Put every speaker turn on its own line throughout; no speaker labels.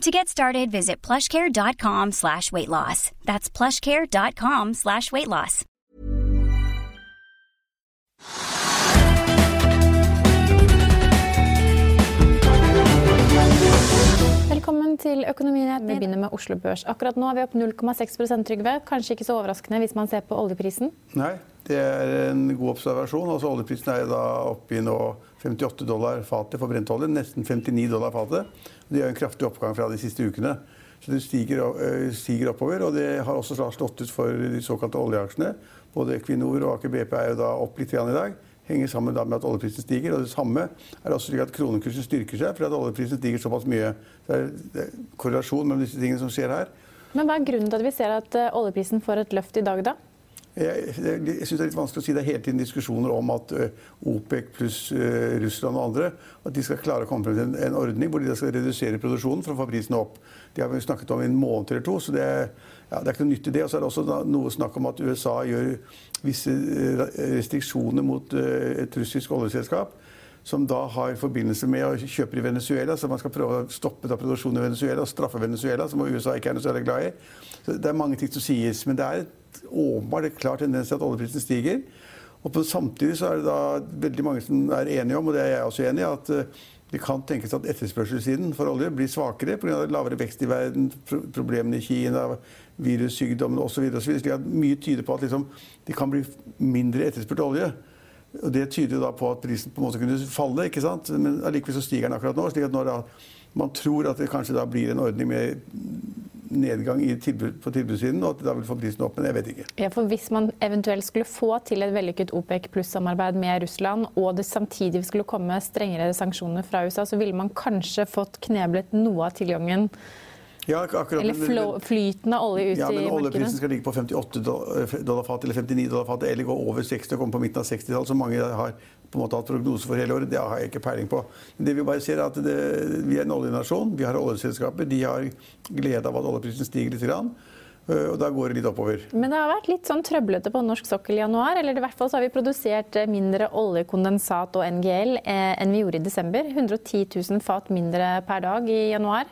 To get started, visit plushcare.com slash weight loss. That's plushcare.com slash weight loss.
Velkommen til Økonominyhetene. Vi begynner med Oslo Børs. Akkurat nå er vi opp 0,6% Trygve. Kanskje ikke så overraskende hvis man ser på oljeprisen?
Nei, det er en god observasjon. Altså, oljeprisen er da oppe i nå 58 dollar fatet for brentolje. Nesten 59 dollar fatet. Det er en kraftig oppgang fra de siste ukene. Så det stiger, øh, stiger oppover. Og det har også slått ut for de såkalte oljeaksjene. Både Equinor og Aker BP er jo da opp litt i dag henger sammen med at oljeprisen stiger. Og det samme er også slik at kronekursen styrker seg fordi at oljeprisen stiger såpass mye. Det er, korrelasjon mellom disse tingene som skjer her.
Men Hva er grunnen til at vi ser at øh, oljeprisen får et løft i dag, da?
Jeg, jeg syns det er litt vanskelig å si. Det er hele tiden diskusjoner om at OPEC pluss Russland og andre at de skal klare å komme frem til en, en ordning hvor de skal redusere produksjonen for å få prisene opp. Det har vi snakket om i en måned eller to, så det, ja, det er ikke noe nytt i det. Og så er det også noe snakk om at USA gjør visse restriksjoner mot et russisk oljeselskap. Som da har forbindelse med å kjøpe i Venezuela. Så man skal prøve å stoppe da produksjonen i Venezuela og straffe Venezuela, som USA ikke er noe særlig glad i. Så det er mange ting som sies. Men det er et åpenbart en klar tendens til at oljeprisen stiger. Og på, samtidig så er det da veldig mange som er enige om, og det er jeg også enig i, at uh, det kan tenkes at etterspørselssiden for olje blir svakere pga. lavere vekst i verden, problemene i Kina, virussykdommene osv. Slik at mye tyder på at liksom, det kan bli mindre etterspurt olje. Og Det tyder da på at prisen på en måte kunne falle, ikke sant? men allikevel så stiger den akkurat nå. slik at når da, man tror at det kanskje da blir en ordning med nedgang tilbud, på tilbudssiden, og at da vil få prisen opp. Men jeg vet ikke.
Ja, for Hvis man eventuelt skulle få til et vellykket OPEC pluss-samarbeid med Russland, og det samtidig skulle komme strengere sanksjoner fra USA, så ville man kanskje fått kneblet noe av tilgangen
ja, akkurat,
eller flyten av olje ut
ja,
i
markedet.
Oljeprisen
skal ligge på 58 dollar fat eller 59 dollar fat, eller gå over 60 og komme på midten av 60-tallet, som mange har på en måte hatt prognose for hele året. Det har jeg ikke peiling på. Det Vi bare ser er at det, vi er en oljenasjon. Vi har oljeselskaper. De har glede av at oljeprisen stiger litt. Grann. Og da går det litt oppover.
Men det har vært litt sånn trøblete på norsk sokkel i januar. Eller i hvert fall så har vi produsert mindre oljekondensat og NGL eh, enn vi gjorde i desember. 110 000 fat mindre per dag i januar.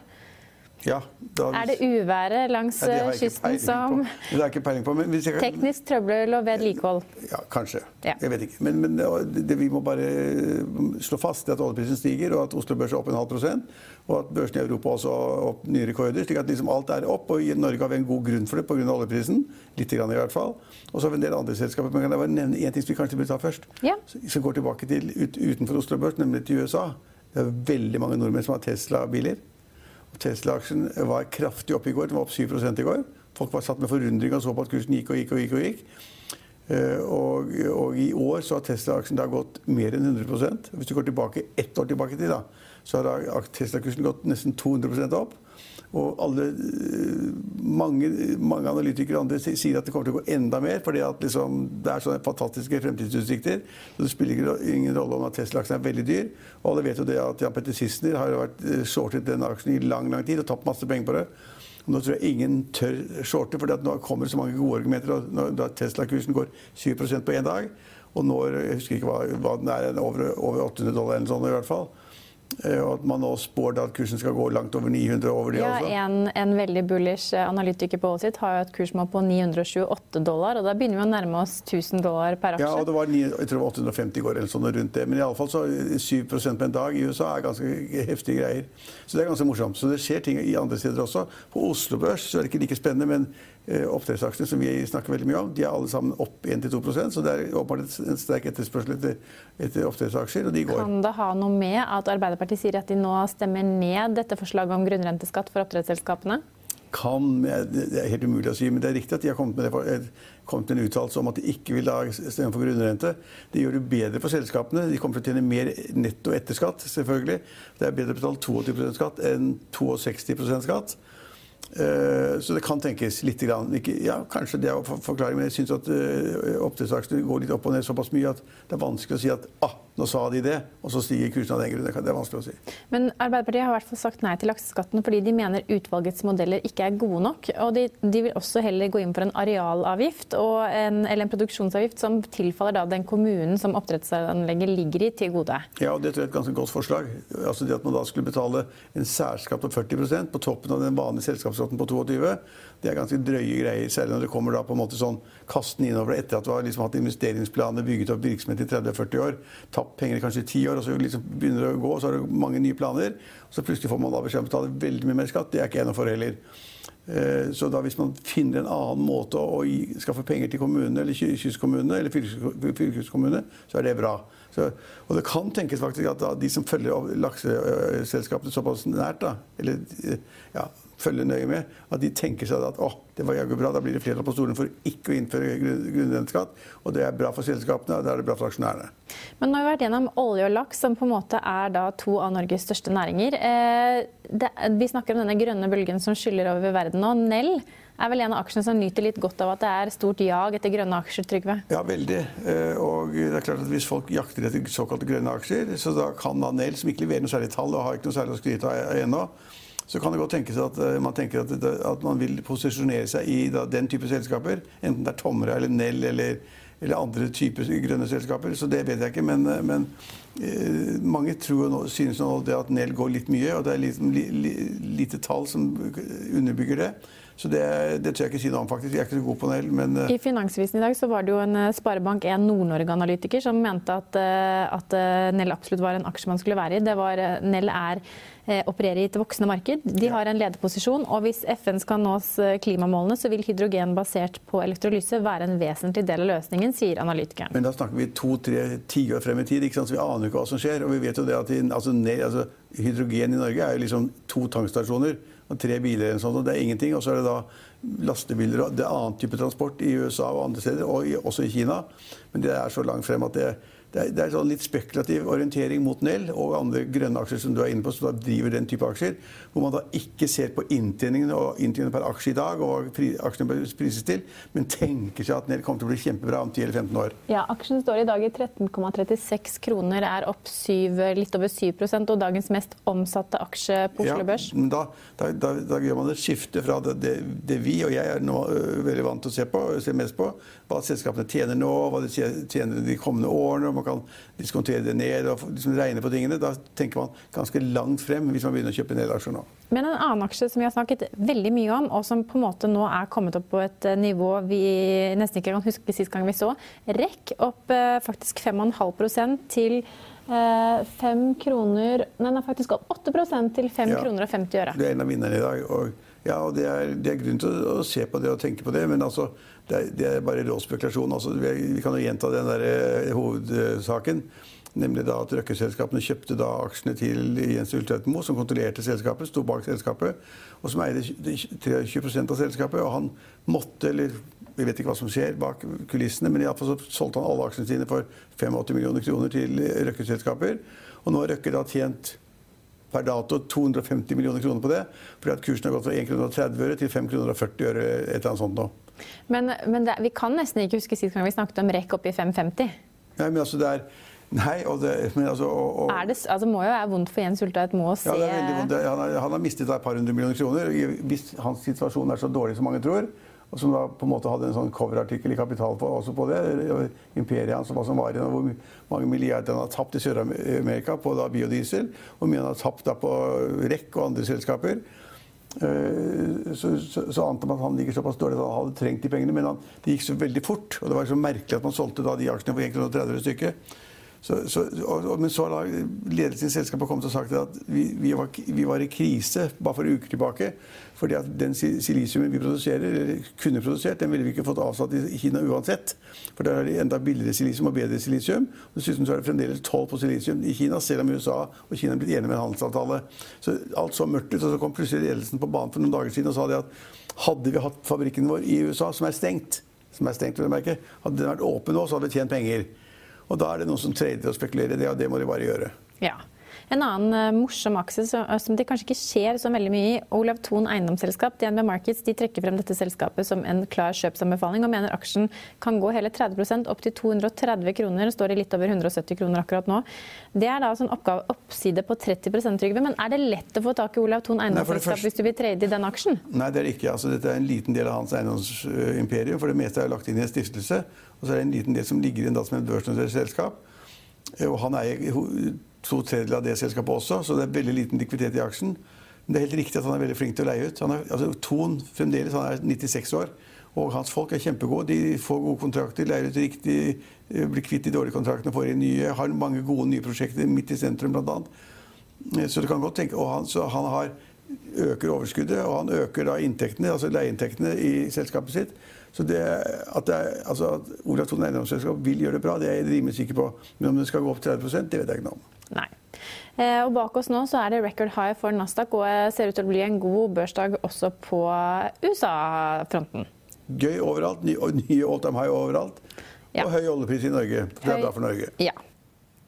Ja,
da, er det uværet langs ja, kysten som
Det har jeg ikke peiling på.
Kan... Teknisk trøbbel og vedlikehold?
Ja, kanskje. Ja. Jeg vet ikke. Men, men det, vi må bare slå fast, er at oljeprisen stiger, og at Oslo Børs er opp en halv prosent. Og at børsen i Europa også har opp nye rekorder. slik at liksom alt er opp. Og i Norge har vi en god grunn for det pga. oljeprisen. Litt grann i hvert fall. Og så har vi en del andre selskaper. Men kan jeg bare nevne én ting som vi kanskje burde ta først?
Ja.
Som går tilbake til ut, utenfor Oslo Børs, nemlig til USA. Det er veldig mange nordmenn som har Tesla-biler. Tesla-aksjen var kraftig opp i går. Den var opp 7 i går. Folk var satt med forundring og så på at kursen gikk og gikk og gikk. Og gikk. Eh, og, og i år så har Tesla-aksjen gått mer enn 100% Hvis du går tilbake ett år tilbake til, da, så har Tesla-kursen gått nesten 200% opp. Og alle, eh, mange, mange analytikere andre sier at det kommer til å gå enda mer. fordi liksom, det er sånne fantastiske fremtidsutsikter. Så det spiller ingen rolle om at Tesla-aksjen er veldig dyr. Og alle vet jo det at Jan Petter Sissener har vært eh, shortet den aksjen i lang lang tid og tapt masse penger på det. Og nå tror jeg ingen tør shorte, for nå kommer så mange gode argumenter. og Da Tesla-kursen går 7% på én dag, og når jeg husker ikke hva, hva den er, over, over 800 dollar eller sånn i hvert fall og at man nå spår at kursen skal gå langt over 900 over det
ja,
også.
En, en veldig bullish eh, analytiker på Wall Street har jo et kursmål på 928 dollar. og Da begynner vi å nærme oss 1000 dollar per aksje.
Ja, og det var 9, jeg tror 850 i går eller sånn rundt det. Men iallfall så 7% på en dag i USA er ganske heftige greier. Så det er ganske morsomt. Så det skjer ting i andre steder også. På Oslo Børs så er det ikke like spennende, men Eh, oppdrettsaksjene som vi snakker veldig mye om, de er alle sammen opp 1-2% så det er åpenbart en sterk etterspørsel etter, etter oppdrettsaksjer, og de går.
Kan det ha noe med at Arbeiderpartiet sier at de nå stemmer ned dette forslaget om grunnrenteskatt for oppdrettsselskapene?
Kan, Det er helt umulig å si, men det er riktig at de har kommet med, det, kommet med en uttalelse om at de ikke vil stemme for grunnrente. Det gjør det bedre for selskapene. De kommer til å tjene mer netto etter skatt, selvfølgelig. Det er bedre å betale 22 skatt enn 62% skatt. Eh, så det kan tenkes litt. Ja, kanskje det er forklaring, men jeg syns at eh, oppdrettsaksjene går litt opp og ned såpass mye at det er vanskelig å si at ah, nå sa de det, og så stiger kursen av den grunn. Det er vanskelig å si.
Men Arbeiderpartiet har i hvert fall sagt nei til lakseskatten fordi de mener utvalgets modeller ikke er gode nok. Og de, de vil også heller gå inn for en arealavgift en, eller en produksjonsavgift som tilfaller den kommunen som oppdrettsanlegget ligger i, til gode.
Ja, og det tror jeg er et ganske godt forslag. Altså det At man da skulle betale en særskatt på 40% på toppen av den vanlige selskapsskatten på 22 det er ganske drøye greier, særlig når det kommer da på en måte sånn kasten innover etter at du har liksom hatt investeringsplaner, bygget opp virksomhet i 30-40 år, tapt penger i kanskje ti år, og så liksom begynner det å gå, og så har du mange nye planer. Og så plutselig får man da beskjed om å betale veldig mye mer skatt. Det er ikke jeg noe for heller. Eh, så da hvis man finner en annen måte å skaffe penger til kommunene, eller kystkommunene eller fylkeskommunene, så er det bra. Så, og det kan tenkes faktisk at de som følger lakseselskapene såpass nært, da, eller ja, følger nøye med, at de tenker seg at å, det var jaggu bra, da blir det flertall på stolen for ikke å innføre grunnrenteskatt. Og det er bra for selskapene, og det er bra for aksjonærene.
Men nå har vi vært gjennom olje og laks, som på en måte er da to av Norges største næringer. Eh, det, vi snakker om denne grønne bølgen som skyller over verden nå. Nell er vel en av aksjene som nyter litt godt av at det er stort jag etter grønne aksjer, Trygve?
Ja, veldig. Eh, og det er klart at hvis folk jakter etter såkalte grønne aksjer, så da kan da Nell, som ikke leverer noe særlig tall og har ikke noe særlig å skryte av ennå, så kan det godt tenkes at eh, man tenker at, at man vil posisjonere seg i da, den type selskaper. Enten det er Tomra eller Nell eller, eller, andre typer grønne selskaper. Så det vet jeg ikke. Men, men eh, mange tror og synes nå at Nell går litt mye, og det er lite, li, li, lite tall som underbygger det. Så det, det, tør jeg ikke si noe om, faktisk. Jeg er ikke så god på Nell, men
I Finansvisen i dag så var det jo en Sparebank1 Nord-Norge-analytiker som mente at, at Nell absolutt var en aksje man skulle være i. Det var, Nell er Eh, opererer i et voksende marked. De har en lederposisjon. Og hvis FN skal nås eh, klimamålene, så vil hydrogen basert på elektrolyse være en vesentlig del av løsningen, sier analytikeren.
Men da snakker vi to-tre tiår frem i tid, ikke sant? så vi aner ikke hva som skjer. Og vi vet jo det at altså, altså, hydrogen i Norge er jo liksom to tankstasjoner tre biler eller sånt, og det er ingenting. Og så er det da lastebiler og det er annen type transport i USA og andre steder, og også i Kina. Men det er så langt frem at det det er, det er sånn litt spekulativ orientering mot Nell og andre grønne aksjer som du er inne på, som da driver den type aksjer, hvor man da ikke ser på inntjeningen og inntjeningen per aksje i dag og aksjene bør prises til, men tenker seg at Nell kommer til å bli kjempebra om 10 eller 15 år.
Ja, Aksjen står i dag i 13,36 kroner, er opp 7, litt over 7% og dagens mest omsatte aksje på Oslo Børs.
Ja, da, da, da, da, gjør man et skifte fra det, det, det vi og jeg er nå veldig vant til å se på, se mest på, hva selskapene tjener nå, hva de tjener de kommende årene man kan diskontere det ned og liksom regne på tingene. Da tenker man ganske langt frem hvis man begynner å kjøpe nedaksjer nå.
Men en annen aksje som vi har snakket veldig mye om, og som på en måte nå er kommet opp på et eh, nivå vi nesten ikke kan huske sist gang vi så, REC opp eh, faktisk 5,5 til 5 eh, kroner Nei, den er faktisk opp 8% til 5 ja, kroner og 50 øre.
Det er en av vinnerne i dag. og ja, og det er, det er grunn til å, se på det og tenke på det, men altså, det, er, det er bare rå spekulasjon. Altså, vi, vi, kan jo gjenta den der eh, hovedsaken. Nemlig da at Røkke-selskapene kjøpte da aksjene til Jens Ulltvedt som kontrollerte selskapet, sto bak selskapet, og som eide 23 av selskapet. Og han måtte, eller vi vet ikke hva som skjer bak kulissene, men iallfall så solgte han alle aksjene sine for 85 millioner kroner til Røkke-selskaper. Og nå har Røkke da tjent per dato 250 millioner kroner på det. Fordi at kursen har gått fra 1,30 kr til 5,40 kr et eller annet sånt nå.
Men, men det, vi kan nesten ikke huske sist gang vi snakket om REC opp i 5,50.
Nei, men altså det er Nei, og det, men altså, og, og,
er det altså, må jo være vondt for Jens Ultvedt må se
ja, det er veldig vondt. Han, har, han har mistet et par hundre millioner kroner. Hvis hans situasjon er så dårlig som mange tror, og som da på en måte hadde en sånn coverartikkel i Kapital på, også på det. Imperiet hans, hva som var igjen, hvor mange milliarder han har tapt i Sør-Amerika på da biodiesel. Hvor mye han har tapt da på REC og andre selskaper. Eh, så, så, så ante man at han ligger såpass dårlig at han hadde trengt de pengene. Men han, det gikk så veldig fort, og det var så merkelig at man solgte da de aksjene for 1,30 kr stykket. Så, så, og, men så har ledelsen i selskapet kommet og sagt at vi, vi, var, vi, var, i krise bare for en uke tilbake. Fordi at den silisiumen vi produserer, eller kunne produsert, den ville vi ikke fått avsatt i Kina uansett. For der er det enda billigere silisium og bedre silisium. Og Dessuten så er det fremdeles toll på silisium i Kina, selv om USA og Kina er blitt enige med en handelsavtale. Så alt så mørkt ut. Og så kom plutselig ledelsen på banen for noen dager siden og sa det at hadde vi hatt fabrikken vår i USA, som er stengt, som er stengt, hadde den vært åpen nå, så hadde vi tjent penger. Og da er det noen som trader og spekulerer i det, og det må de bare gjøre.
Ja. En annen uh, morsom aksje som, eh, det kanskje ikke skjer så veldig mye i, Olav Thon eiendomsselskap, DNB Markets, de trekker frem dette selskapet som en klar kjøpsanbefaling og mener aksjen kan gå hele 30% opp til 230 kroner. Står i litt over 170 kroner akkurat nå. Det er da altså en oppgave, oppside på 30% Trygve. Men er det lett å få tak i Olav Thon eiendomsselskap Nei, hvis du vil trade i den aksjen?
Nei, det er det ikke. Altså, dette er en liten del av hans eiendomsimperium. For det meste er lagt inn i en stiftelse. Og så er det en liten del som ligger da som et børsnotert selskap. Og han eier to tredjedeler av det selskapet også, så det er veldig liten likviditet i aksjen. Men det er helt riktig at han er veldig flink til å leie ut. Han er, altså, Ton fremdeles, han er 96 år, og hans folk er kjempegode. De får gode kontrakter, leier ut riktig, eh, blir kvitt de dårlige kontraktene, får inn nye. Har mange gode nye prosjekter midt i sentrum, bl.a. Eh, så du kan godt tenke, og han, han har, øker overskuddet, og han øker da inntektene, altså leieinntektene i selskapet sitt. Så det, at, det, altså at Olav Thon eiendomsselskap vil gjøre det bra, det er jeg rimelig sikker på. Men om det skal gå opp 30 det vet jeg ikke noe om.
Nei. Eh, og bak oss nå så er det record high for Nasdaq og ser ut til å bli en god børsdag også på USA-fronten.
Gøy overalt. Ny, nye all time high overalt. Ja. Og høy oljepris i Norge. Det er bra for Norge.
Ja.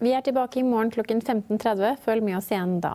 Vi er tilbake i morgen klokken 15.30. Følg med oss igjen da.